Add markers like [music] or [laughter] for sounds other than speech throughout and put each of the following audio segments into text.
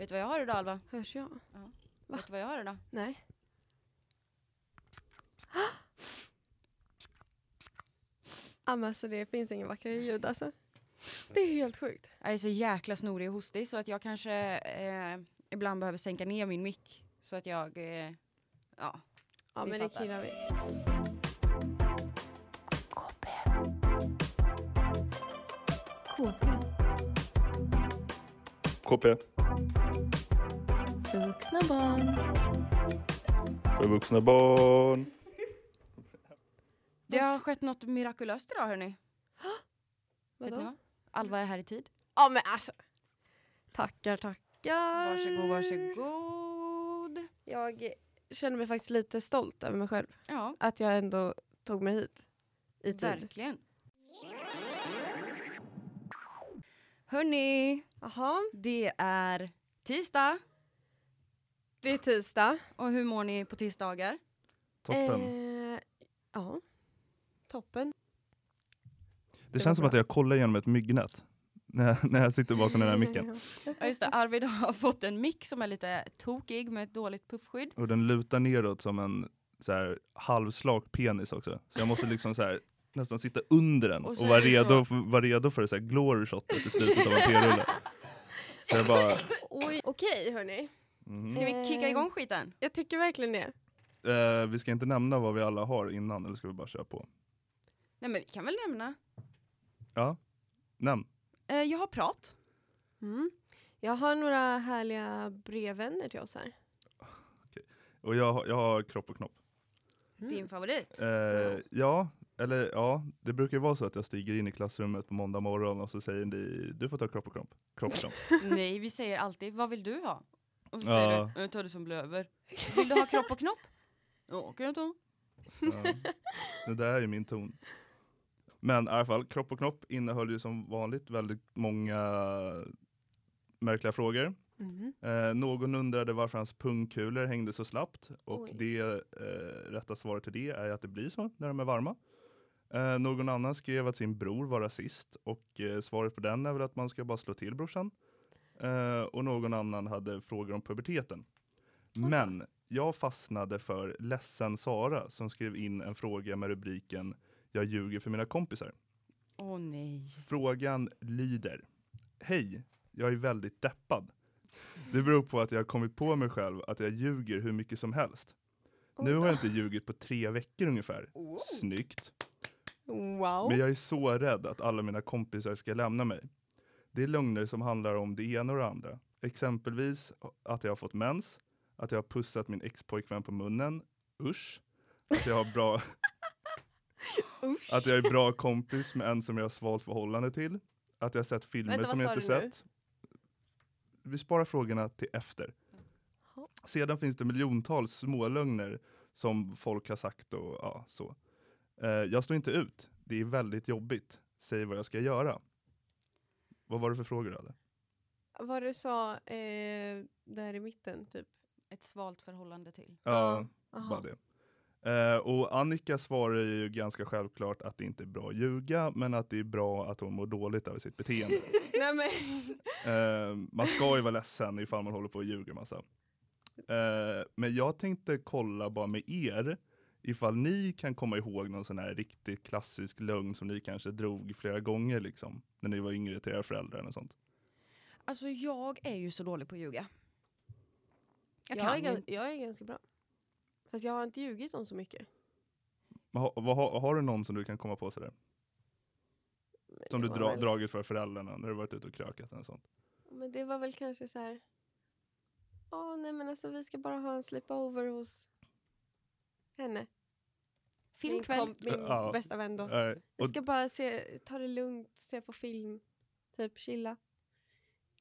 Vet du vad jag har idag Alva? Hörs jag? Va? Vet du vad jag har idag? Nej. [gasps] Ja men alltså det finns ingen vackrare ljud alltså. Det är helt sjukt. Jag är så jäkla snorig och hostig så att jag kanske eh, ibland behöver sänka ner min mick. Så att jag, eh, ja. Ja men det fattar. killar vi. KP. KP. För vuxna barn. För vuxna barn. Det har skett något mirakulöst idag hörni. [gasps] Vet ni Vadå? vad? Alva är här i tid. Ja men alltså. Tackar tackar. Varsågod, varsågod. Jag känner mig faktiskt lite stolt över mig själv. Ja, Att jag ändå tog mig hit. I tid. verkligen. Hörni, Jaha. det är tisdag. Det är tisdag. Och hur mår ni på tisdagar? Toppen. Eh, ja. Toppen. det var känns som bra. att jag kollar genom ett myggnät. [laughs] När jag, när jag sitter bakom den här micken. [laughs] Ja just det, Arvid har fått en mick som är lite tokig med ett dåligt puffskydd. Och den lutar neråt som en så här, halvslak penis också. Så jag måste liksom så här, [laughs] nästan sitta under den Och och, vara, det redo, vara redo för så här glory shotet i slutet av en p-rulle. Så jag bara... Oj. Okej hörni. Mhm. Ska vi kicka igång skiten? Jag tycker verkligen det. Eh, vi ska inte nämna vad vi alla har innan, eller ska vi bara köra på? Nej men vi kan väl nämna. Ja, nämn. Eh, jag har prat. Mm. Jag har några härliga brevvänner till oss här. Och jag, har- jag har kropp och knopp. Mm. Din favorit. Eh, ja, eller ja, det brukar ju vara så att jag stiger in i klassrummet på måndag morgon och så säger ni, du får ta kropp och knopp. Kropp och knopp. [laughs] Nej vi säger alltid, vad vill du ha? Och så Ja. säger du, jag tar det som blöver. Vill du ha kropp och knopp? Ja kan jag ta. Ja. Det där är ju min ton. Men i alla fall, kropp och knopp innehöll ju som vanligt väldigt många märkliga frågor. Mm. Eh, någon undrade varför hans pungkulor hängde så slappt och Oj. det eh, rätta svaret till det är att det blir så när de är varma. Eh, någon annan skrev att sin bror var rasist och eh, svaret på den är väl att man ska bara slå till brorsan. Eh, och någon annan hade frågor om puberteten. Men jag fastnade för ledsen Sara som skrev in en fråga med rubriken Jag ljuger för mina kompisar. Åh nej. Frågan lyder. Hej, jag är väldigt deppad. Det beror på att jag har kommit på mig själv att jag ljuger hur mycket som helst. Nu har jag inte ljugit på tre veckor ungefär. Snyggt. Wow. Men jag är så rädd att alla mina kompisar ska lämna mig. Det är lögner som handlar om det ena och det andra. Exempelvis att jag har fått mens, att jag har pussat min expojkvän på munnen, usch. Att jag har bra, [laughs] att jag är bra kompis med en som jag har svalt förhållande till. Att jag har sett filmer Vänta, som jag inte sett. Vi sparar frågorna till efter. Sedan finns det miljontals smålögner som folk har sagt och ja, så. Eh, jag står inte ut. Det är väldigt jobbigt. Säg vad jag ska göra. Vad var det för frågor du hade? Vad du sa eh, där i mitten typ. Ett svalt förhållande till. Ja, Aha. bara det. Eh, och Annika svarar ju ganska självklart att det inte är bra att ljuga, men att det är bra att hon mår dåligt över sitt beteende. [laughs] Nej men. Eh, man ska ju vara ledsen ifall man håller på och ljuger massa. Eh, men jag tänkte kolla bara med er ifall ni kan komma ihåg någon sån här riktigt klassisk lögn som ni kanske drog flera gånger liksom när ni var yngre till era föräldrar eller sånt. Alltså jag är ju så dålig på att ljuga. Jag Jag, är, ju gan- jag är ganska bra. Fast jag har inte ljugit om så mycket. Men Ha, vad, har- har du någon som du kan komma på sådär? Som du dra, väl- dragit för föräldrarna när du varit ute och krökat eller sånt? Men det var väl kanske så här. Ja, nej men alltså vi ska bara ha en sleepover hos henne. Min, Filmkväll. kom- min Ja. bästa vän då. Vi och, ska bara se, ta det lugnt, se på film, typ chilla.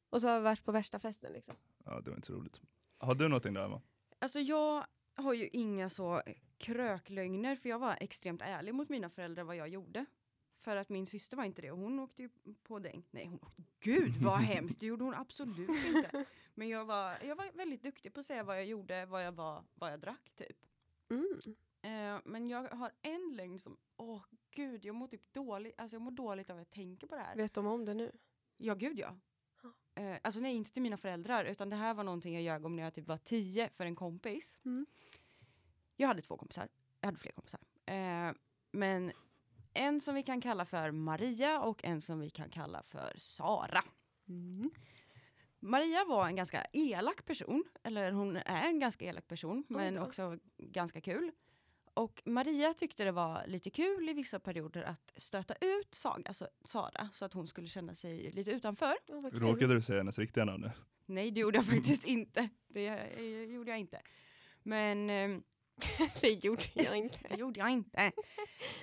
Och så har vi varit på värsta festen liksom. ja, det var inte så roligt. Har du någonting där Emma? Alltså jag har ju inga så kröklögner för jag var extremt ärlig mot mina föräldrar vad jag gjorde. För att min syster var inte det och hon åkte ju på däng. Nej, hon åkte, gud vad [laughs] hemskt, det gjorde hon absolut inte. Men jag var, jag var väldigt duktig på att säga vad jag gjorde, vad jag var, vad jag drack typ. Mm. Eh, men jag har en lögn som, åh gud, jag mår typ dåligt, alltså jag mår dåligt av att jag tänker på det här. Vet de om det nu? Ja, gud ja. Eh, alltså nej, inte till mina föräldrar, utan det här var någonting jag ljög om när jag typ var tio för en kompis. Mm. Jag hade två kompisar, jag hade fler kompisar. Eh, men en som vi kan kalla för Maria och en som vi kan kalla för Sara. Mm. Maria var en ganska elak person, eller hon är en ganska elak person, men då. också ganska kul. Och Maria tyckte det var lite kul i vissa perioder att stöta ut Saga, alltså Sara, så att hon skulle känna sig lite utanför. Kul. Råkade du säga hennes riktiga namn nu? Nej, det gjorde jag faktiskt inte. Det eh, gjorde jag inte. Men ehm, [laughs] det gjorde jag inte. [laughs] det gjorde jag inte.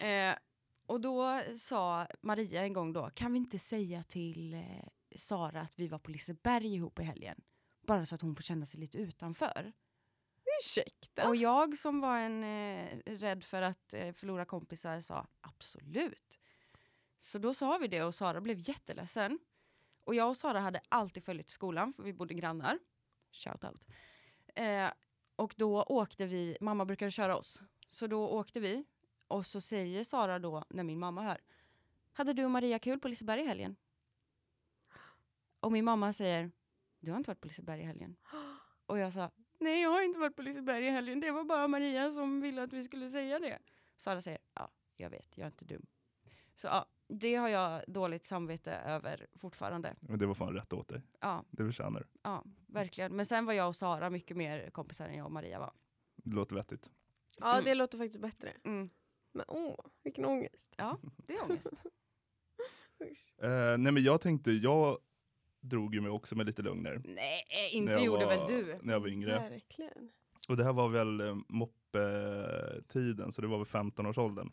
Eh, och då sa Maria en gång då, kan vi inte säga till eh, Sara att vi var på Liseberg ihop i helgen? Bara så att hon får känna sig lite utanför. Ursäkta? Och jag som var en eh, rädd för att eh, förlora kompisar sa absolut. Så då sa vi det och Sara blev jätteledsen. Och jag och Sara hade alltid följt skolan för vi bodde grannar. Shout out. Eh, och då åkte vi, mamma brukade köra oss. Så då åkte vi och så säger Sara då när min mamma hör. Hade du och Maria kul på Liseberg i helgen? Och min mamma säger. Du har inte varit på Liseberg i helgen. [gasps] Och jag sa. Nej jag har inte varit på Liseberg i helgen. Det var bara Maria som ville att vi skulle säga det. Sara säger. Ja jag vet, jag är inte dum. Så ja, det har jag dåligt samvete över fortfarande. Men det var fan rätt åt dig. Ja, Det förtjänar du. ja, verkligen. Men sen var jag och Sara mycket mer kompisar än jag och Maria var. Det låter vettigt. Ja, det låter faktiskt bättre. Mm. Men åh, vilken ångest. Ja, det är ångest. [laughs] Eh, nej men jag tänkte, jag drog ju mig också med lite lögner. Nej, när inte gjorde var, väl du? När jag var yngre. Verkligen. Och det här var väl eh, moppetiden, så det var väl 15-årsåldern.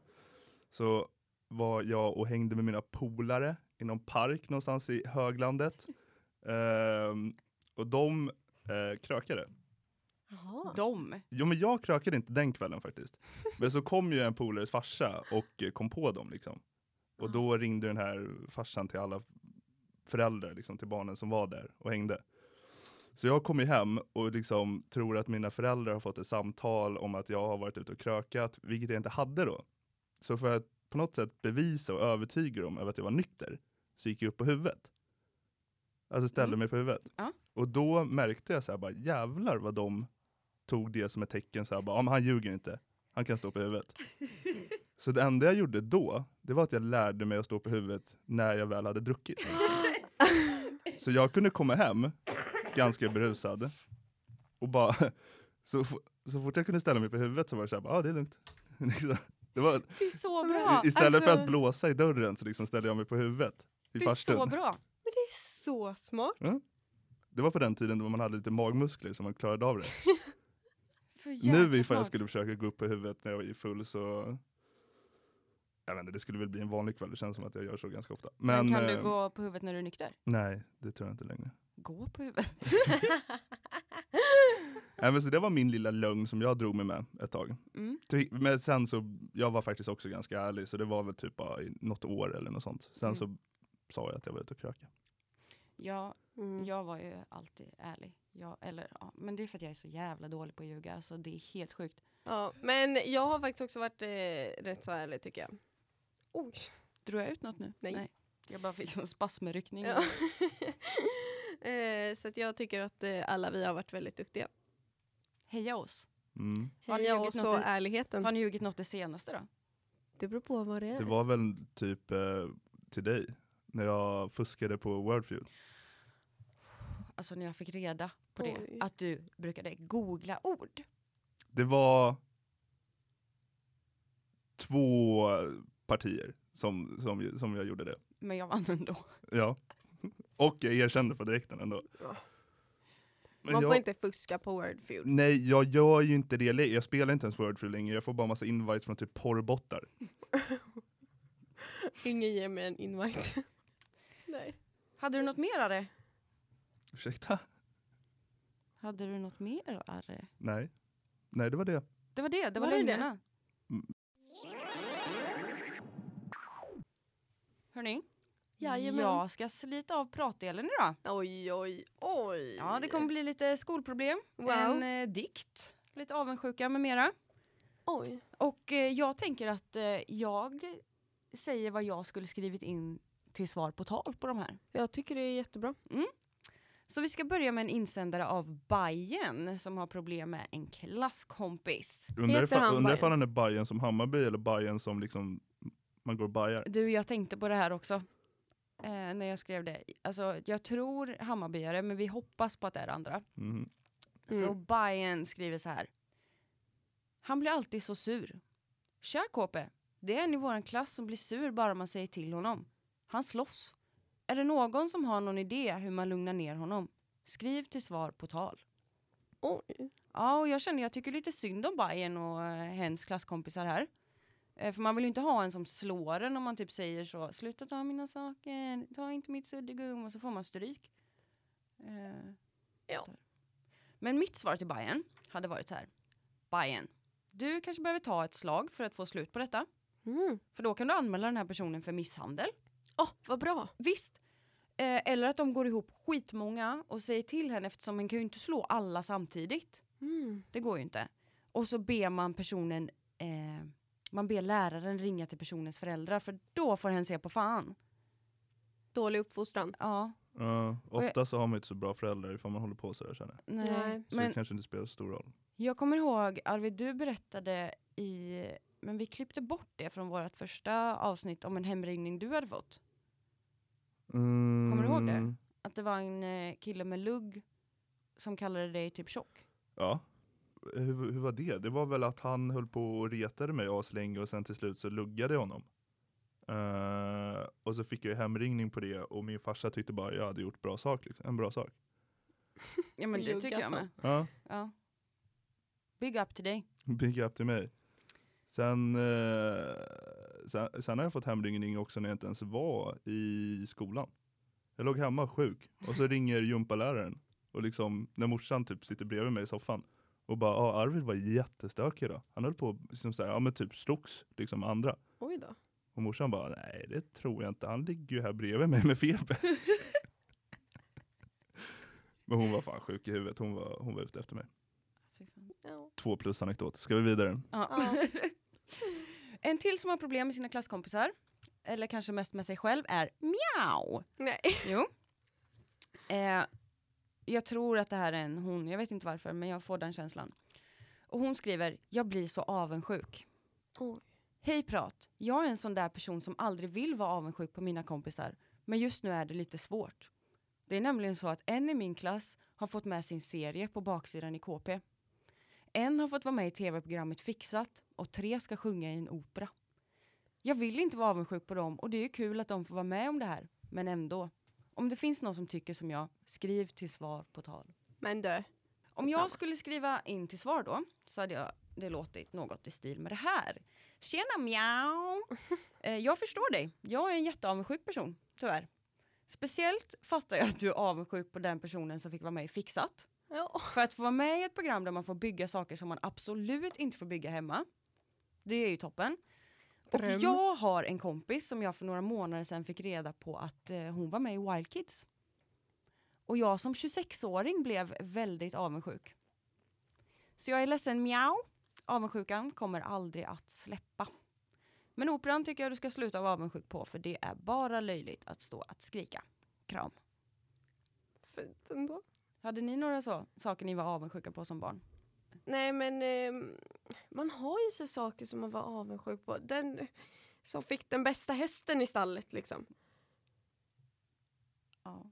Så var jag och hängde med mina polare i någon park någonstans i höglandet. [laughs] Ehm, och de eh, krökade. Jaha. De. Jo men jag krökade inte den kvällen faktiskt. [laughs] Men så kom ju en polares farsa och eh, kom på dem liksom. Och då ringde den här farsan till alla föräldrar liksom, till barnen som var där och hängde. Så jag kom ju hem och liksom tror att mina föräldrar har fått ett samtal om att jag har varit ute och krökat, vilket jag inte hade då. Så för att på något sätt bevisa och övertyga dem över att jag var nykter, så gick jag upp på huvudet. Alltså ställde Mm. mig på huvudet. Ja. Och då märkte jag så här bara, jävlar vad de tog det som ett tecken, så här, bara, ja, men han ljuger inte, han kan stå på huvudet. [laughs] så det enda jag gjorde då, det var att jag lärde mig att stå på huvudet när jag väl hade druckit. [laughs] Så jag kunde komma hem ganska berusad och bara, så, så fort jag kunde ställa mig på huvudet så var det så här, ja det är lugnt. [laughs] Liksom. det var, Det är så bra. i- istället för Alltså, att blåsa i dörren så liksom ställde jag mig på huvudet i Det är så bra. Men det är så smart. Det var på den tiden då man hade lite magmuskler så man klarade av det. [laughs] Nu ifall jag skulle försöka gå upp på huvudet när jag är full så jag vet inte, det skulle väl bli en vanlig kväll. Det känns som att jag gör så ganska ofta. Men, Men, kan du eh, gå på huvudet när du är nykter? Nej, det tror jag inte längre. Gå på huvudet. [laughs] [laughs] Men så det var min lilla lögn som jag drog mig med ett tag. Mm. Men sen så, jag var faktiskt också ganska ärlig, så det var väl typ bara i något år eller något sånt. Sen Mm. så sa jag att jag var ute och kröka. Ja, Mm. jag var ju alltid ärlig. Jag, eller, ja, men det är för att jag är så jävla dålig på att ljuga. Så det är helt sjukt. Ja, men jag har faktiskt också varit eh, rätt så ärlig tycker jag. Oj. Drog jag ut något nu? Nej. Jag bara fick en spasmryckning. Ja. [laughs] eh, så att jag tycker att eh, alla vi har varit väldigt duktiga. Heja oss. Mm. Har ni Heja ljugit oss något och i- ärligheten. Har ni ljugit något det senaste då? Det beror på vad det är. Det var väl typ eh, till dig, när jag fuskade på Wordfeud. Alltså när jag fick reda på Oj. det. Att du brukade googla ord. Det var två partier som, som, som jag gjorde det. Men jag vann ändå. Ja. Och jag erkände på direkten ändå. Ja. Men Man får jag, inte fuska på Wordfeud. Nej, jag gör ju inte det. Jag spelar inte ens Wordfeud längre. Jag får bara massa invites från typ porrbottar. [laughs] Ingen ger mig en invite. [laughs] Nej. Hade du något mer Arre? Ursäkta? Hade du något mer Arre? Nej. Nej, det var det. Det var det, det var, Var lögnerna. Hörni, Jajamän. jag ska slita av pratdelen idag. Oj, oj, oj. Ja, det kommer bli lite skolproblem, Wow. en eh, dikt, lite avundsjuka med mera. Oj. Och eh, jag tänker att eh, jag säger vad jag skulle skrivit in till svar på tal på de här. Jag tycker det är jättebra. Så vi ska börja med en insändare av Bajen som har problem med en klasskompis. Undrar ifall, han han är Bajen som Hammarby eller Bajen som liksom man går och bajar. Du, jag tänkte på det här också. Eh, när jag skrev det. Alltså, jag tror Hammarbyare, men vi hoppas på att det är andra. Mhm. Så Mm. Bajen skriver så här. Han blir alltid så sur. Tja KP, det är en i vår klass som blir sur bara man säger till honom. Han slåss. Är det någon som har någon idé hur man lugnar ner honom? Skriv till svar på tal. Oj. Ja, och jag känner jag tycker lite synd om Bajen och eh, hens klasskompisar här. Eh, för man vill ju inte ha en som slår en om man typ säger så. Sluta ta mina saker, ta inte mitt suddgum och så får man stryk. Eh, Ja. där. Men mitt svar till Bajen hade varit så här. Bajen, du kanske behöver ta ett slag för att få slut på detta. Mm. För då kan du anmäla den här personen för misshandel. Åh, vad bra. Visst. Eh, eller att de går ihop skitmånga och säger till henne eftersom man kan ju inte slå alla samtidigt. Mm. Det går ju inte. Och så ber man personen, eh, man ber läraren ringa till personens föräldrar för då får hen se på fan. Dålig uppfostran. Ja, Ja, jag- ofta så har man inte så bra föräldrar ifall man håller på sådär känner jag. nej. Nej. Så Men det kanske inte spelar så stor roll. jag kommer ihåg, Arvid, du berättade i, men vi klippte bort det från vårt första avsnitt om en hemringning du hade fått. Kommer du ihåg det? Mm, Att det var en eh, kille med lugg som kallade dig typ tjock. Ja. Hur, hur var det? Det var väl att han höll på och retade mig aslänge och sen till slut så luggade jag honom. Eh, och så fick jag hemringning på det och min farsa tyckte bara jag hade gjort bra sak, liksom. en bra sak. [laughs] Ja men det tycker jag med. Ja, Ja. Big up till dig. big up till mig. Sen, eh, sen, sen har jag fått hemringning också när jag inte ens var i skolan. Jag låg hemma sjuk och så ringer gympaläraren och liksom när morsan typ sitter bredvid mig i soffan och bara ah, Arvid var jättestökig idag. Han höll på liksom så här, ja men typ slogs liksom andra. Oj då. Och morsan bara nej det tror jag inte, han ligger ju här bredvid mig med feber. [laughs] men hon var fan sjuk i huvudet, hon var, hon var ute efter mig. Ja. Två plus anekdot, ska vi vidare? Ja. Ja. [laughs] en till som har problem med sina klasskompisar, eller kanske mest med sig själv, är miau. Nej. Jo. [laughs] Eh, jag tror att det här är en hon, jag vet inte varför, men jag får den känslan. Och hon skriver, jag blir så avundsjuk. Oj. Hej prat, jag är en sån där person som aldrig vill vara avundsjuk på mina kompisar, men just nu är det lite svårt. Det är nämligen så att en i min klass har fått med sin serie på baksidan i KP. En har fått vara med i tv-programmet Fixat och tre ska sjunga i en opera. Jag vill inte vara avundsjuk på dem och det är ju kul att de får vara med om det här, men ändå. Om det finns någon som tycker som jag, skriv till svar på tal. Men du. Om jag skulle skriva in till svar då, så hade jag det låtit något i stil med det här. Tjena mjau! [laughs] eh, jag förstår dig, jag är en jätteavundsjuk person, tyvärr. Speciellt fattar jag att du är avundsjuk på den personen som fick vara med i Fixat. Ja. För att få vara med i ett program där man får bygga saker som man absolut inte får bygga hemma. Det är ju toppen. Och Dröm. jag har en kompis som jag för några månader sedan fick reda på att eh, hon var med i Wild Kids. Och jag som 26-åring blev väldigt avundsjuk. Så jag är ledsen, mjau. Avundsjukan kommer aldrig att släppa. Men operan tycker jag du ska sluta vara avundsjuk på för det är bara löjligt att stå att skrika. Kram. Fint ändå. Hade ni några så, saker ni var avundsjuka på som barn? Nej men ehm, man har ju så saker som man var avundsjuk på. Den som fick den bästa hästen i stallet liksom. Ja.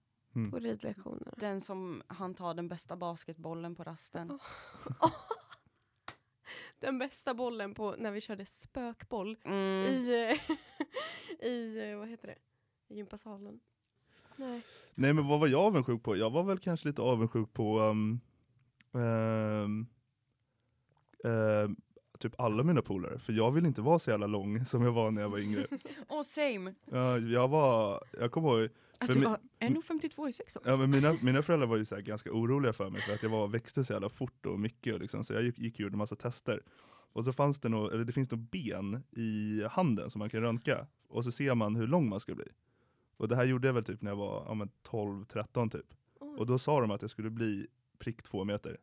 På ridlektionerna. Den som han tar den bästa basketbollen på rasten. [laughs] Den bästa bollen på när vi körde spökboll Mm. i, eh, [laughs] i eh, vad heter det, i gympasalen. Nej. Nej men vad var jag avundsjuk på? Jag var väl kanske lite avundsjuk på um, ehm, ehm, typ alla mina polare. För jag vill inte vara så jävla lång [laughs] som jag var när jag var yngre. [laughs] Och same. Ja, jag var, jag kommer ihåg, Att du var 1,52 i sex år. ja, men mina, mina föräldrar var ju så ganska oroliga för mig för att jag var, växte så jävla fort och mycket. Och liksom, så jag gick, gick och gjorde massa tester. Och så fanns det nog, eller det finns nog ben i handen som man kan röntga. Och så ser man hur lång man ska bli. Och det här gjorde jag väl typ när jag var ja, men 12-13 typ. Och då sa de att jag skulle bli prick två meter.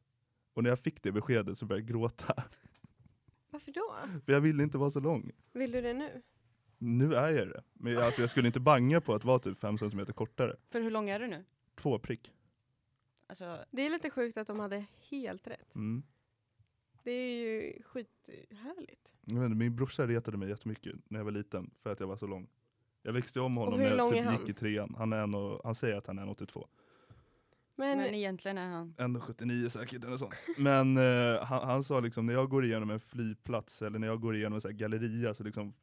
Och när jag fick det beskedet så började jag gråta. Varför då? För jag ville inte vara så lång. Vill du det nu? Nu är jag det. Men alltså, jag skulle inte banga på att vara typ 5 cm kortare. För hur lång är du nu? Två prick. Alltså, Det är lite sjukt att de hade helt rätt. Mm. Det är ju skithärligt. Jag vet inte, min brorsa retade mig jättemycket när jag var liten för att jag var så lång. Jag växte om honom när jag typ gick i trean. Han, är en och, han säger att han är 1,82. Men, men egentligen är han... 1,79 säkert eller sånt. Men eh, han, han sa liksom när jag går igenom en flygplats eller när jag går igenom en så här galleria så liksom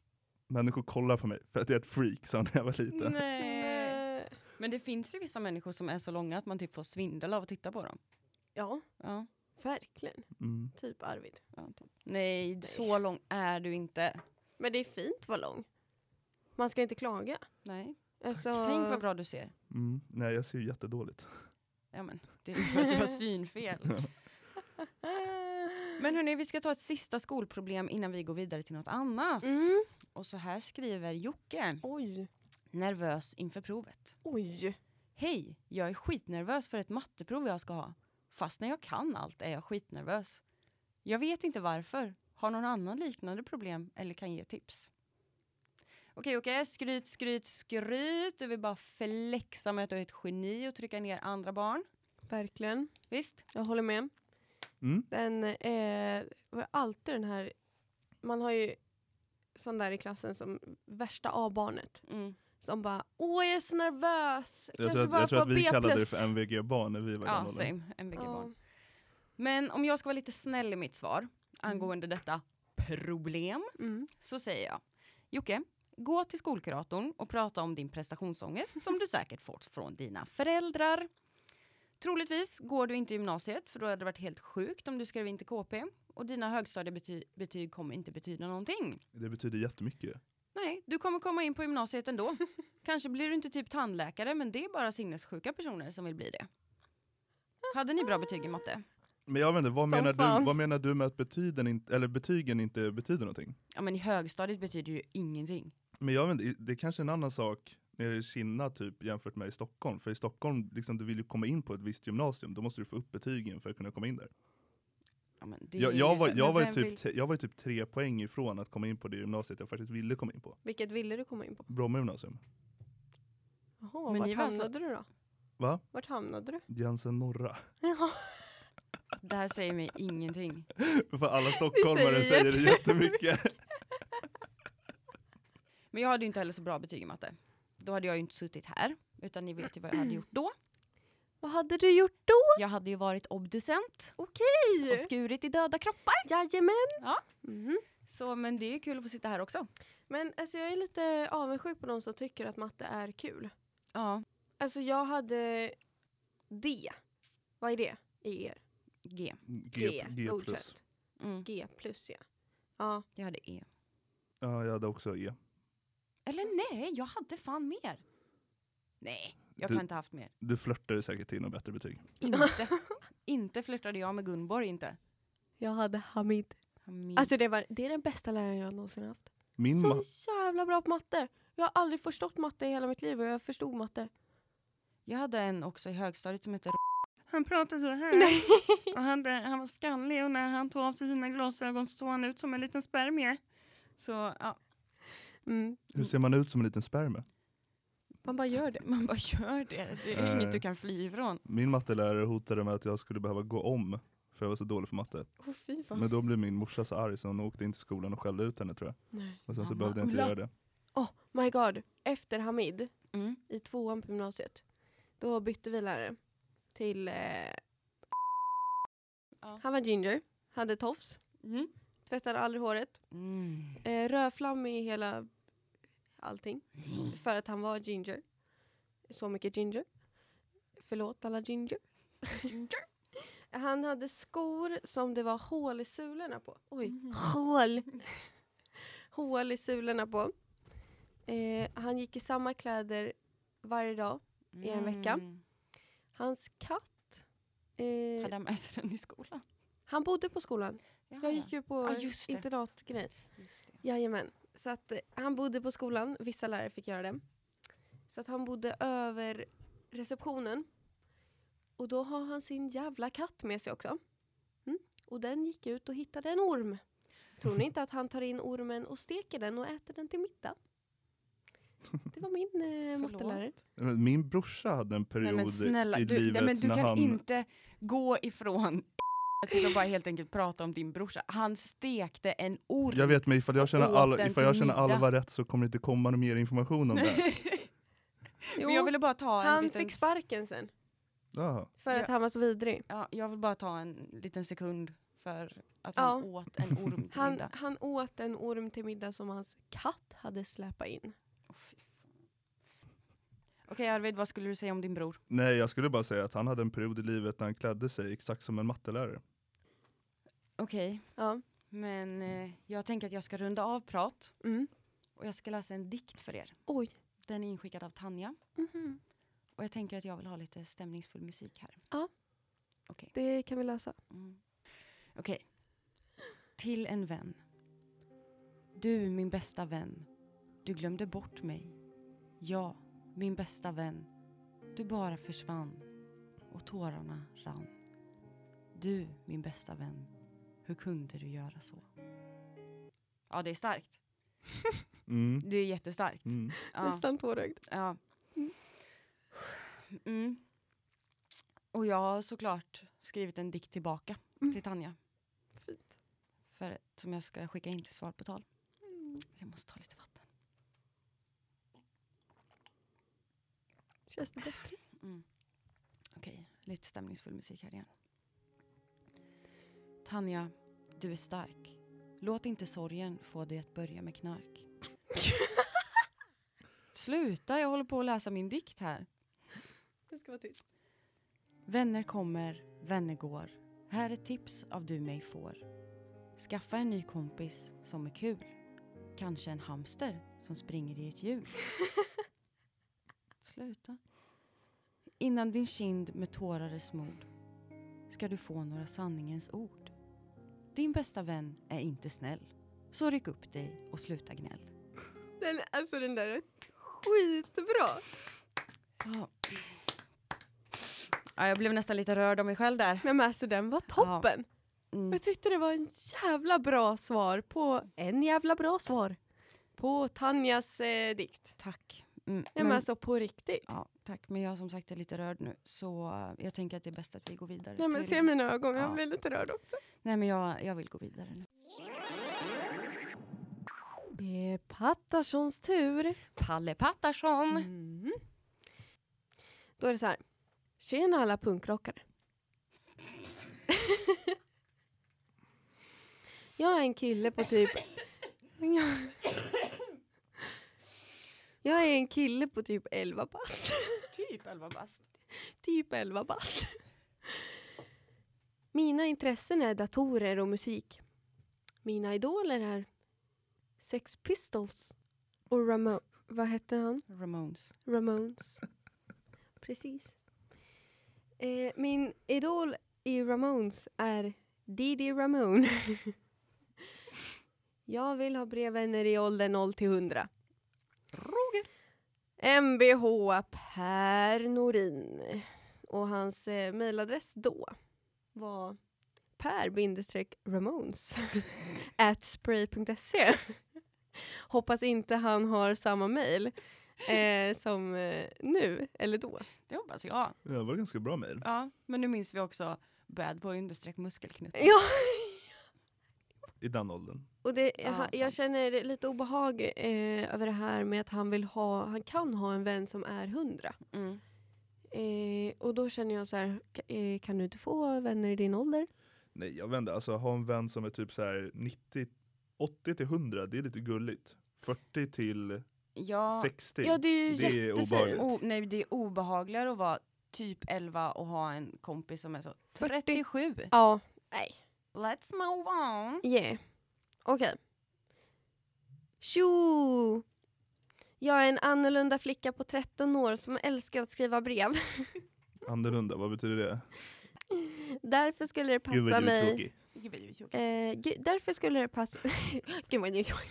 människor kollar på mig för att jag är ett freak sa han när jag var liten. Nej. Men det finns ju vissa människor som är så långa att man typ får svindel av att titta på dem. ja, Ja. verkligen. Mm. Typ Arvid. ja typ. Nej, så lång är du inte. Men det är fint att vara lång. Man ska inte klaga. Nej. Alltså, Tänk vad bra du ser. Mm. Nej jag ser ju jättedåligt. Ja, men, det är för att du har [laughs] synfel. Men hörni, vi ska ta ett sista skolproblem innan vi går vidare till något annat. Mm. Och så här skriver Jocke, Oj, nervös inför provet. oj. Hej, jag är skitnervös för ett matteprov jag ska ha. Fast när jag kan allt är jag skitnervös. Jag vet inte varför. Har någon annan liknande problem eller kan ge tips? Okej, okej. Skryt, skryt, skryt. Du vill bara flexa med att du är ett geni och trycka ner andra barn. Verkligen. Visst? Jag håller med. Mm. Den är var alltid den här, man har ju sån där i klassen som värsta A-barnet. Mm. Som bara, åh jag är så nervös. Jag Kanske tror, att, bara jag tror att vi B+. kallade det för MVG-barn när vi var Ja, åldern. same. MVG-barn. Ja. Men om jag ska vara lite snäll i mitt svar angående detta problem Mm. så säger jag Jocke, gå till skolkuratorn och prata om din prestationsångest som du säkert fått från dina föräldrar. Troligtvis går du inte i gymnasiet för då hade det varit helt sjukt om du skrev in till KP och dina högstadiebetyg kommer inte betyda någonting. Det betyder jättemycket. Nej, du kommer komma in på gymnasiet ändå. Kanske blir du inte typ tandläkare men det är bara sinnessjuka personer som vill bli det. Hade ni bra betyg i matte? Men jag vet inte, vad menar, du, vad menar du med att betygen inte, eller betygen inte betyder någonting? Ja men i högstadiet betyder ju ingenting. Men jag vet inte, det är kanske en annan sak nere i Kina typ jämfört med i Stockholm. För i Stockholm, liksom, du vill ju komma in på ett visst gymnasium, då måste du få upp betygen för att kunna komma in där. Ja, men det Jag, är jag, var, så- jag, var typ, vill- jag var ju typ tre poäng ifrån att komma in på det gymnasiet jag faktiskt ville komma in på. Vilket ville du komma in på? Bromma gymnasium. Jaha, Men vart hamnade du då? Va? Vart hamnade du? Jensen norra. Det här säger mig ingenting. [laughs] För alla stockholmare säger säger det jättemycket. Men jag hade ju inte heller så bra betyg i matte. Då hade jag ju inte suttit här. Utan ni vet ju vad jag hade gjort då. Vad hade du gjort då? Jag hade ju varit obducent och Okej! skurit i döda kroppar. Jajamän! Ja. Mhm. Så men det är kul att få sitta här också. Men alltså, jag är lite avundsjuk på de som tycker att matte är kul. Ja, Alltså jag hade D. Vad är det i er? G. G, G plus. Mm. G plus ja. Ja, Jag hade E. Ja, jag hade också E. Eller nej, jag hade fan mer. Nej, jag Du- kan inte ha haft mer. Du flörtade säkert till något bättre betyg. Inte. [laughs] inte flörtade jag med Gunborg inte. jag hade Hamid. Hamid. Alltså det, var, det är den bästa läraren jag någonsin haft. Min, Så jävla bra på matte. Jag har aldrig förstått matte i hela mitt liv och jag förstod matte. jag hade en också i högstadiet som hette Han pratade så här. Nej. Och hade, han var skallig och när han tog av sig sina glasögon så såg han ut som en liten spermie. Så ja, Mm. hur ser man ut som en liten sperma? Man bara gör det. man bara gör det. Det är inget du kan fly ifrån. Min mattelärare hotade med att jag skulle behöva gå om för jag var så dålig för matte. Fan. Men då blev min morsa så arg så hon åkte in till skolan och skällde ut henne tror jag. Nej. Och sen så Mamma, behövde jag inte Ulla. göra det. Oh my god. Efter Hamid, Mm. i tvåan på gymnasiet, då bytte vi lärare till... Eh, Ja. han var ginger, hade tofs, Mm. tvättade aldrig håret, Mm. eh, rödflam i hela allting. För att han var ginger. Så mycket ginger. Förlåt alla ginger. [laughs] Han hade skor som det var hål i sulorna på. Oj, Mm. hål! hål i sulorna på. Eh, han gick i samma kläder varje dag. I en vecka. Mm. Hans katt. Eh, Hade han med sig den i skolan? han bodde på skolan. Jaha, Jag gick ju på det. internatgrej. Jajamän. Så att eh, han bodde på skolan, vissa lärare fick göra det. Så att han bodde över receptionen. Och då har han sin jävla katt med sig också. Mm. Och den gick ut och hittade en orm. Tror ni inte att han tar in ormen och steker den och äter den till middag? Det var min eh, [laughs] mattelärare. Min brorsa hade en Nej period men snälla, i du, livet nej, men du när kan han... inte gå ifrån till att bara helt enkelt prata om din brorsa. Han stekte en orm. Jag vet men ifall jag känner, all, ifall jag känner. Alva rätt så kommer det inte komma någon mer information om det. [laughs] Jo, men jag ville bara ta en han liten... fick sparken sen. Jaha. För att han var så vidrig. Ja, jag vill bara ta en liten sekund för att Ja. han åt en orm till Han, middag. han åt en orm till middag som hans katt hade släpat in. Okej Arvid, vad skulle du säga om din bror? Nej jag skulle bara säga att han hade en period i livet när han klädde sig exakt som en mattelärare. Okej, Ja. men eh, jag tänker att jag ska runda av prat Mm. och jag ska läsa en dikt för er. Oj. Den är inskickad av Tanja Mhm. och jag tänker att jag vill ha lite stämningsfull musik här. Det kan vi läsa. Mm. Okej. Till en vän. Du, min bästa vän. Du glömde bort mig. Ja, min bästa vän. Du bara försvann och tårarna rann. Du, min bästa vän. Hur kunde du göra så? Ja, det är starkt. [laughs] Mm. Det är jättestarkt. Mm. Ja. Nästan tårögd. Ja. Mm. Mm. Och jag har såklart skrivit en dikt tillbaka Mm. till Tanja. Fint. För, som jag ska skicka in till svar på tal. Jag måste ta lite vatten. Känns det bättre? Mm. Okej, lite stämningsfull musik här igen. Tanja, du är stark. Låt inte sorgen få dig att börja med knark. [laughs] Sluta, jag håller på att läsa min dikt här. Det ska vara tyst. Vänner kommer, vänner går. Här är tips av du mig får. Skaffa en ny kompis som är kul. Kanske en hamster som springer i ett hjul. [laughs] Sluta. Innan din kind med tårar är smord ska du få några sanningens ord. Din bästa vän är inte snäll. Så ryck upp dig och sluta gnäll. Den, alltså den där är skitbra. Ja. Ja, jag blev nästan lite rörd av mig själv där. Men alltså den var toppen. Mm. Jag tyckte det var en jävla bra svar på en jävla bra svar. På Tanjas eh, dikt. Tack. Mm, Nej men alltså på riktigt. Ja, tack. Men jag som sagt är lite rörd nu. Så jag tänker att det är bäst att vi går vidare. Nej men till- se mina ögon, Ja. jag blir lite rörd också. Nej men jag, jag vill gå vidare nu. Det är Pattarssons tur. Palle Pattarsson. Mm. Då är det så här. Tjena alla punkrockare. [laughs] jag är en kille på typ... [laughs] jag är en kille på typ 11 [laughs] bast. Typ 11 bast. typ 11 bast. Mina intressen är datorer och musik. Mina idoler är Sex Pistols och Ramo... Vad hette han? Ramones. Ramones. [laughs] Precis. Eh, min idol i Ramones är Didi Ramone. [laughs] Jag vill ha brevvänner i åldern 0 till 100. Mvh Per Norin. Och hans eh, mejladress då var per-ramones [laughs] at spray.se. Hoppas inte han har samma mejl eh, som eh, nu, eller då. Det hoppas jag. Det var ganska bra mejl. Ja, men nu minns vi också bad boy understreck muskelknutt. Ja. I den åldern. Och det, jag sant. känner lite obehag eh, över det här med att han vill ha, han kan ha en vän som är hundra. Mm. Eh, och då känner jag så här, eh, kan du inte få vänner i din ålder? Nej jag vet inte, alltså ha en vän som är typ så här 90, 80 till 100, det är lite gulligt. 40 till Ja, 60, Ja, det är det är obehagligt. o, nej, det är obehagligare att vara typ 11 och ha en kompis som är så 40. 37. Ja, nej. Let's move on. Yeah. Okej. Tjo! Jag är en annorlunda flicka på 13 år som älskar att skriva brev. [laughs] Annorlunda, vad betyder det? Därför skulle det Gud vad passa du är mig... tråkig. Eh, därför skulle det passa... Gud vad du är tråkig.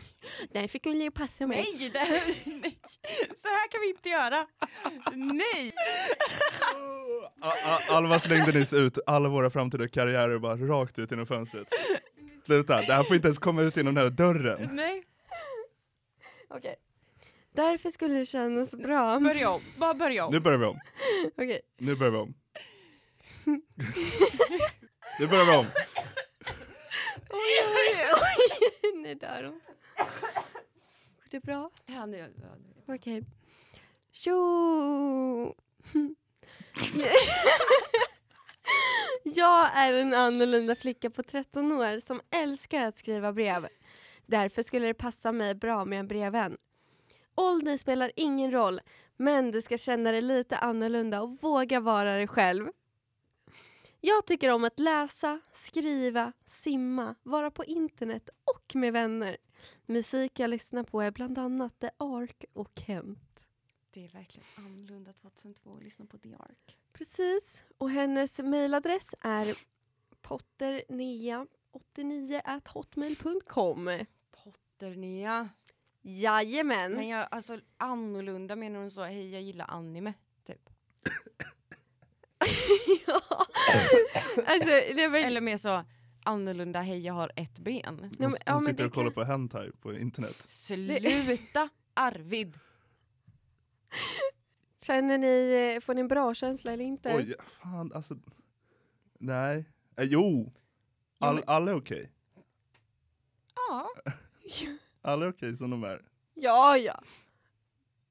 Därför skulle det [laughs] passa mig. Nej, det här, nej, så här kan vi inte göra. Nej! A- A- Alva slängde nyss ut alla våra framtida karriärer bara rakt ut genom fönstret. Sluta, det här får inte ens komma ut genom den här dörren. Nej. Okej. Därför skulle det kännas bra. Börja om, bara börja om. Nu börjar vi om. Okej. Nu börjar vi om. [laughs] nu börjar vi om. Oj, oj, oj. Nu dör hon. Går det bra? Ja, nu, ja, nu. Okej. Tjo! [laughs] Jag är en annorlunda flicka på 13 år som älskar att skriva brev. Därför skulle det passa mig bra med en brevvän. Ålder spelar ingen roll, men du ska känna dig lite annorlunda och våga vara dig själv. Jag tycker om att läsa, skriva, simma, vara på internet och med vänner. Musik jag lyssnar på är bland annat The Ark och Kent. Det är verkligen annorlunda 2002 att lyssna på The Ark. Precis. Och hennes mejladress är potternea89 hotmail.com. Potternea. Jajamän. Men jag, alltså annorlunda menar hon så, hej jag gillar anime, typ. [coughs] [laughs] ja. [laughs] alltså, det var... Eller mer så, annorlunda, hej jag har ett ben. Hon, men, ja, hon men sitter det och kollar kan... på hentai på internet. Sluta Arvid! [laughs] Känner ni, eh, får ni en bra känsla eller inte? Oj, fan alltså. Nej. Eh, jo. All, men- alla är okej. Ja, Alla är okej som de är. Ja, ja.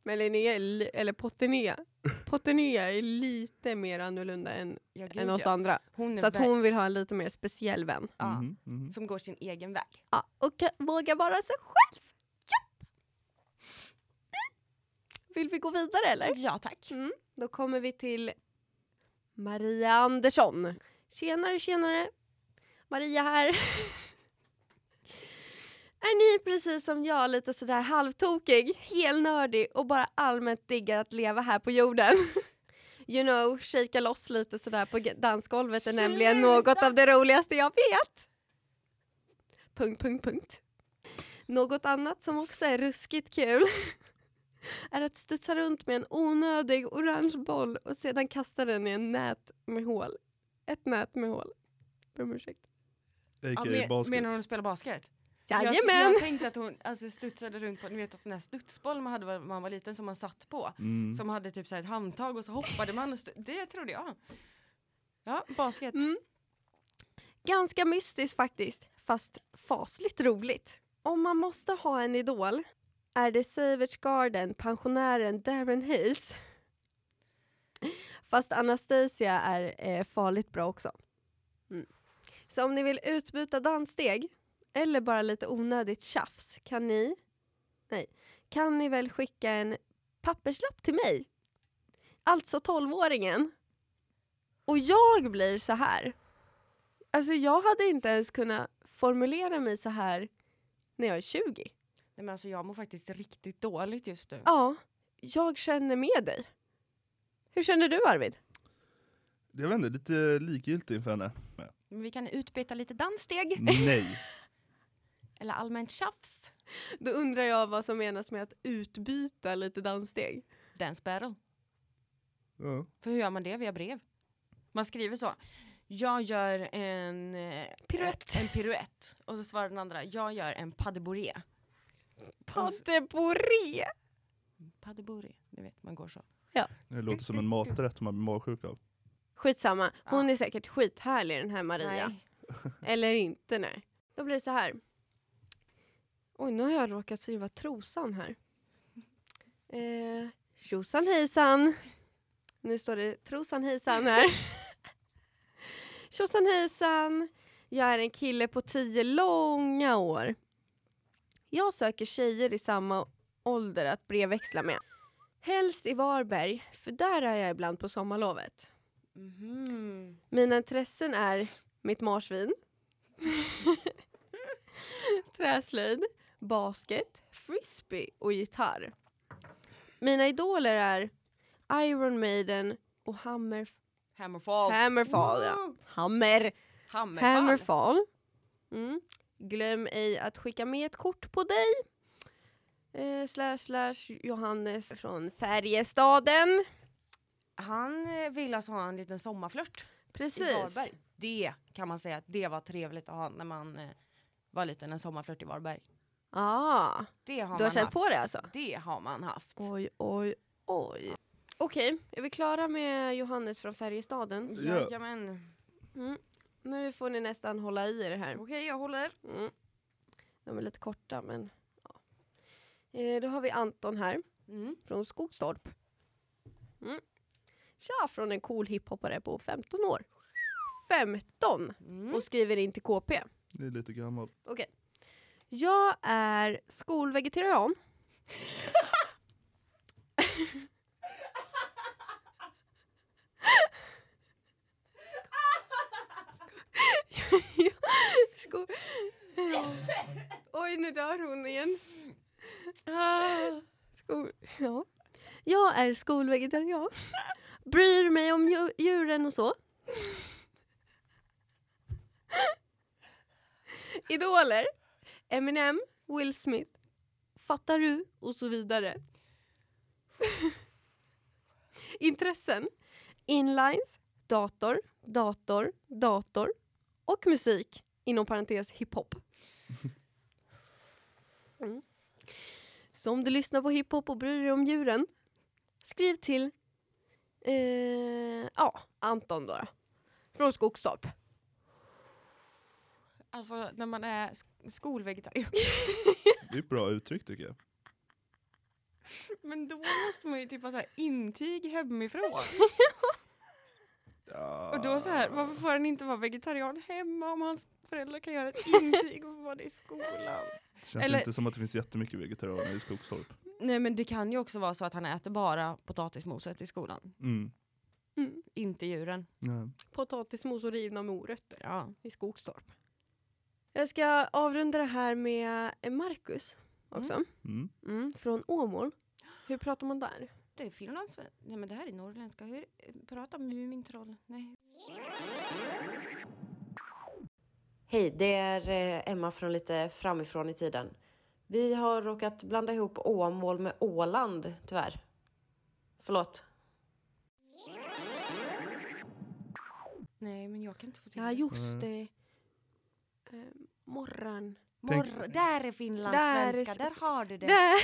Men Linnea, eller Potternea, [laughs] Potternea är lite mer annorlunda än, ja gud, än oss ja. andra. Så att hon vill ha en lite mer speciell vän. ja, Mhm, mhm. som går sin egen väg. Ja, och kan våga vara sig själv. Ja. Mm. Vill vi gå vidare eller? Ja tack. Mm. Då kommer vi till Maria Andersson. Tjenare, tjenare. Maria här. [laughs] Är ni precis som jag lite sådär halvtokig, helnördig och bara allmänt diggar att leva här på jorden? [laughs] You know, shaka loss lite sådär på dansgolvet är nämligen Sluta! något av det roligaste jag vet. Punkt, punkt, punkt. Något annat som också är ruskigt kul [laughs] är att studsa runt med en onödig orange boll och sedan kasta den i en nät med hål. Ett nät med hål. Ber om ursäkt. Ja, men, menar hon att spela basket? Jag, Jajamän! jag tänkte att hon alltså, studsade runt på ni vet, en sån här studsboll man hade när man var liten som man satt på. Mm. Som hade typ så här ett handtag och så hoppade man. Och stu- det trodde jag. Ja, basket. Mm. Ganska mystiskt faktiskt, fast fasligt roligt. Om man måste ha en idol är det Savage Garden, pensionären Darren Hayes. Fast Anastasia är eh, farligt bra också. Mm. Så om ni vill utbyta danssteg eller bara lite onödigt tjafs kan ni, nej, kan ni väl skicka en papperslapp till mig. Alltså 12-åringen. Och jag blir så här. Alltså jag hade inte ens kunnat formulera mig så här när jag är 20. Nej, men alltså, jag mår faktiskt riktigt dåligt just nu. Ja, jag känner med dig. Hur känner du Arvid? Jag vet inte, lite likgiltig inför henne. Men vi kan utbyta lite danssteg. Nej. [laughs] Eller allmänt tjafs. Då undrar jag vad som menas med att utbyta lite danssteg. Dance battle. Ja. För hur gör man det via brev? Man skriver så. Jag gör en eh, Piruett. En piruett. Och så svarar den andra. Jag gör en pas de bourrée. Padeboré! Pas de bourrée. Ni vet, man går så. Det låter som en maträtt som man blir magsjuk av. Skitsamma, hon Ja. är säkert skithärlig den här Maria. Nej. Eller inte nej. Då blir det så här. Oj, nu har jag råkat skriva trosan här. Eh, tjosan hejsan. Nu står det trosan hejsan här. [laughs] Tjosan hejsan. Jag är en kille på tio långa år. Jag söker tjejer i samma ålder att brevväxla med. Helst i Varberg, för där är jag ibland på sommarlovet. Mhm. Mina intressen är mitt marsvin, [laughs] [laughs] träslöjd, basket, frisbee och gitarr. Mina idoler är Iron Maiden och Hammer, Hammerfall. Hammerfall. Ja. Hammer, Hammerfall. Hammerfall. Mm. Glöm ej att skicka med ett kort på dig. Eh, slash slash Johannes från Färjestaden. Han eh, vill alltså ha en liten sommarflört Precis. Det kan man säga att det var trevligt att ha när man eh, var liten, en sommarflört i Varberg. Ah, Det har du har känt haft. på det alltså? Det har man haft. Oj, oj, oj. Okej, är vi klara med Johannes från Färjestaden? Ja. Jajamän. Mm. Nu får ni nästan hålla i er här. Okej, jag håller. Mm. De är lite korta men ja. Eh, då har vi Anton här Mm. från Skogstorp. Mm. Tja från en cool hiphoppare på 15 år. 15! Mm. Och skriver in till KP. Det är lite gammalt. Okej. Jag är skolvegetarian. Skol... Oj, nu dör hon igen. Skol- ja. Jag är skolvegetarian. Bryr mig om djuren och så. Idoler. Eminem, Will Smith, Fattar du? Och så vidare. [laughs] Intressen. Inlines, dator, dator, dator och musik. Inom parentes hiphop. [laughs] Mm. Så om du lyssnar på hiphop och bryr dig om djuren, skriv till eh, ja, Anton då. Från Skogstorp. Alltså när man är sk- skolvegetarian. [laughs] Det är ett bra uttryck tycker jag. Men då måste man ju typ ha så här intyg hemifrån. Ja. Och då så här, varför får han inte vara vegetarian hemma om hans föräldrar kan göra ett intyg och få vara det i skolan? Det känns eller- inte som att det finns jättemycket vegetarianer i Skogstorp. Nej men det kan ju också vara så att han äter bara potatismoset i skolan. Mm. Mm. Inte djuren. Ja. Potatismos och rivna morötter Ja. i Skogstorp. Jag ska avrunda det här med eh, Marcus också. Mm. Mm, från Åmål. Hur pratar man där? Det är finlandssvenska. Nej men det här är norrländska. Hur pratar Mumintroll? Nej. Hej, det är eh, Emma från lite framifrån i tiden. Vi har råkat blanda ihop Åmål med Åland, tyvärr. Förlåt. Nej men jag kan inte få till Ja det. just Mm. det. Eh, morran. Morr, där är finlandssvenska, Där är- där har du det. Där.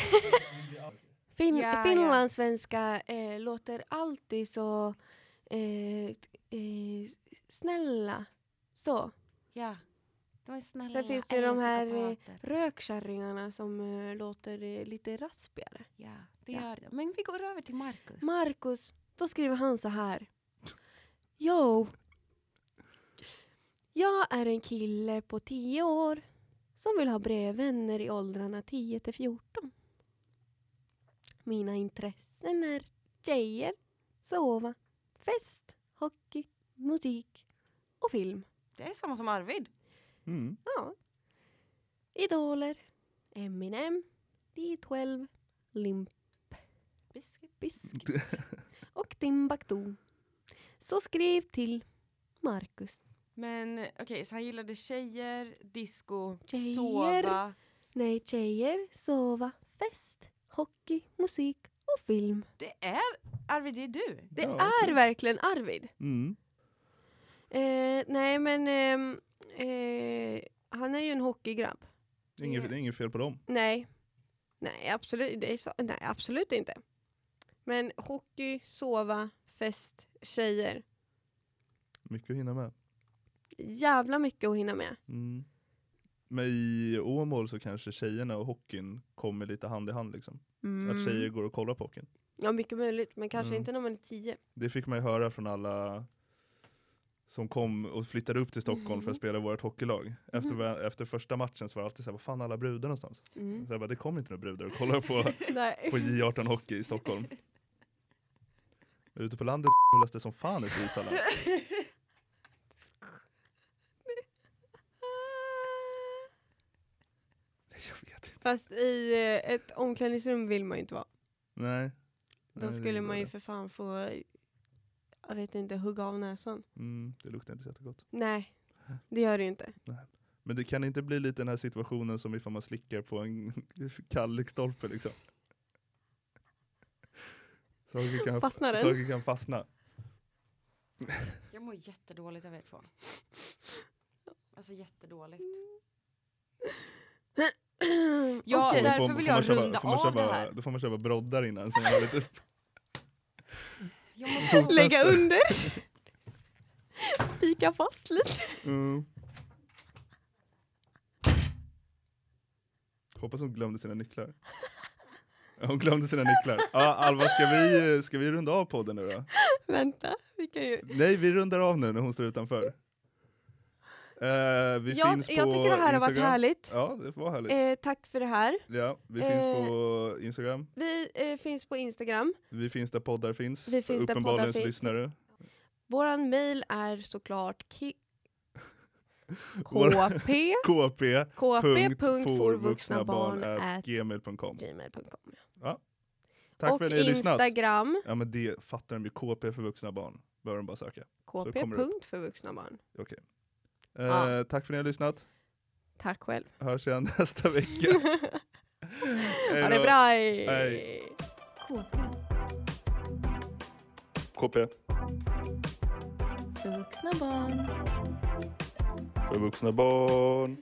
[laughs] fin- Ja, ja. Finlandssvenska eh, låter alltid så eh, eh, snälla. Så. Ja. De är snälla. Sen finns det de här, eh, psykopater. Rökkärringarna som eh, låter lite raspigare. Ja, det Ja. gör det. Men vi går över till Marcus. Marcus, då skriver han så här. Jo. Jag är en kille på 10 år som vill ha brevvänner i åldrarna 10 till 14. Mina intressen är tjejer, sova, fest, hockey, musik och film. det är samma som Arvid. Mm. Ja. Idoler, Eminem, D12, Limp Biscuit. Bizkit och Timbuktu. Så skriv till Marcus. Men okej, så han gillade tjejer, disco, Tjejer. sova. Nej, tjejer, sova, fest, hockey, musik och film. Det är Arvid, det är du. Det Ja, är verkligen Arvid. Mm. Eh, nej, men ehm, eh, han är ju en hockeygrabb. Inget, det är inget fel på dem. Nej, nej absolut, det är så, nej, absolut inte. Men hockey, sova, fest, tjejer. Mycket att hinna med. Jävla mycket att hinna med. Mm. Men i Åmål så kanske tjejerna och hockeyn kommer lite hand i hand liksom. Att tjejer går och kollar på hockeyn. Ja, mycket möjligt, men kanske Mm. inte när man är tio. Det fick man ju höra från alla som kom och flyttade upp till Stockholm för att spela i vårt hockeylag. Efter, Mhm. efter första matchen så var det alltid såhär, vad fan alla brudar någonstans? Mm. Så jag bara, det kommer inte några brudar och kollar på, [laughs] på J18 Hockey i Stockholm. [laughs] Ute på landet det som fan i isarna. [laughs] Jag vet inte. Fast i eh, ett omklädningsrum vill man ju inte vara. Nej. Då Nej, skulle man ju för fan få, jag vet inte, hugga av näsan. Mm, det luktar inte så jättegott. Nej, det gör det ju inte. Men det kan inte bli lite den här situationen som ifall man slickar på en [laughs] kall lyktstolpe liksom. Saker kan, Fastnar den? saker kan fastna. Jag mår jättedåligt av er två. Alltså jättedåligt. [laughs] [clears throat] Ja. Då därför får- vill jag köpa- runda av det köpa- här. Då får man köpa broddar innan. Så man har lite, Jag måste Lägga under. Spika fast lite. mm. Hoppas hon glömde sina nycklar. Hon glömde sina nycklar. Ja, Alva, ska vi, ska vi runda av podden nu då? Vänta, vi kan ju... Nej, vi rundar av nu när hon står utanför. Eh, vi Jag, finns på jag tycker det här har varit Instagram. härligt. Ja, det var härligt. Eh, tack för det här. ja, vi eh, finns på Instagram. Vi eh, finns på Instagram. Vi finns där poddar finns. Vi finns där Uppenbarligen poddar finns. lyssnare. Våran mail är såklart ki- [laughs] kp [laughs] kp. kp.forvuxnabarn@gmail.com gmail.com. Tack Och för att ni har lyssnat. Instagram Ja men det fattar de ju. KP för vuxna barn. Bör de bara söka. kp. för vuxna barn. Okej. Eh, Ja. Tack för att ni har lyssnat. Tack själv. Hörs igen [laughs] nästa vecka. Hej [laughs] [laughs] ha det bra. Hej. KP För vuxna barn. för vuxna barn.